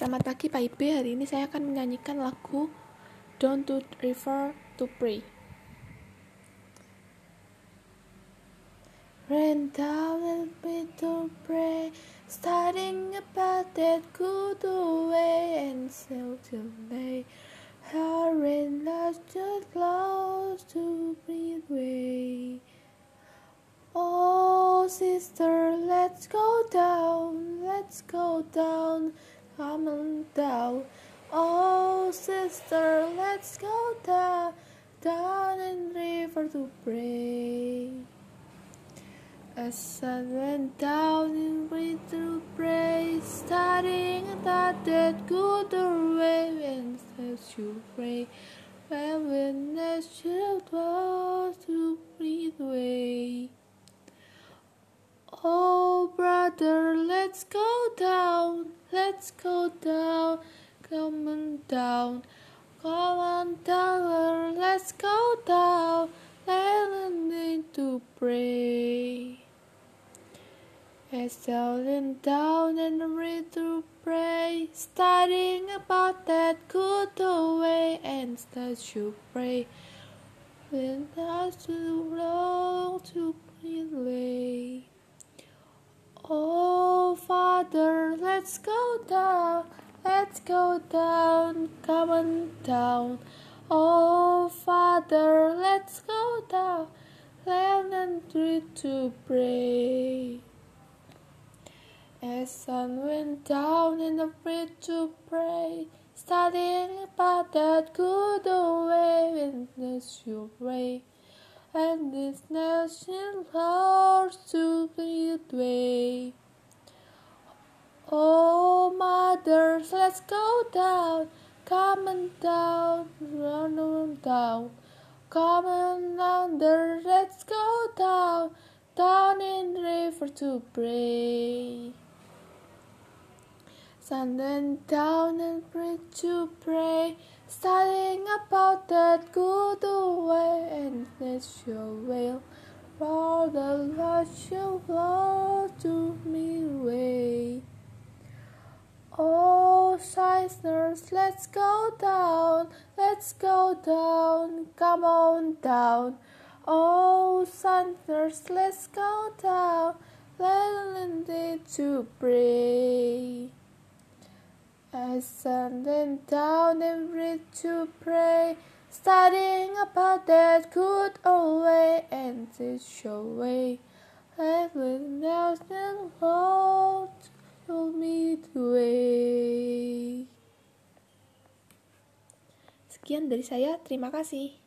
Selamat pagi Pak Ibe, hari ini saya akan menyanyikan lagu Down to River to Pray. Rain down me to pray, starting about that good way and still to lay. Rain not too close to breathe away. Oh, sister, let's go down, let's go down coming down. Oh, sister, let's go down, down in the river to pray. As sun went down in river to pray, starting that that good way and says you pray. When witness you was to breathe away. Oh, brother, let's go down. Let's go down, come on down, come on down, let's go down, learning to pray. As settling down and read to pray, studying about that good way and start to pray. When us to long to pray. Oh, Father, let's go down, let's go down, come on down. Oh, Father, let's go down, land and read to pray. As sun went down and the read to pray, studying about that good way, witness your way. And this nation loves to lead way. Oh, mothers, let's go down, come on down, run on down, come on under, let's go down, down in the river to pray. Went down and bridge to pray, studying about that good way and your will. For the Lord shall Lord to me way. Oh, sinners, let's go down, let's go down, come on down. Oh, sinners, let's go down, let it to pray. As sun went down and read to pray, studying about that good old way and this your way. And nothing Lord told me the way. Sekian dari saya, terima kasih.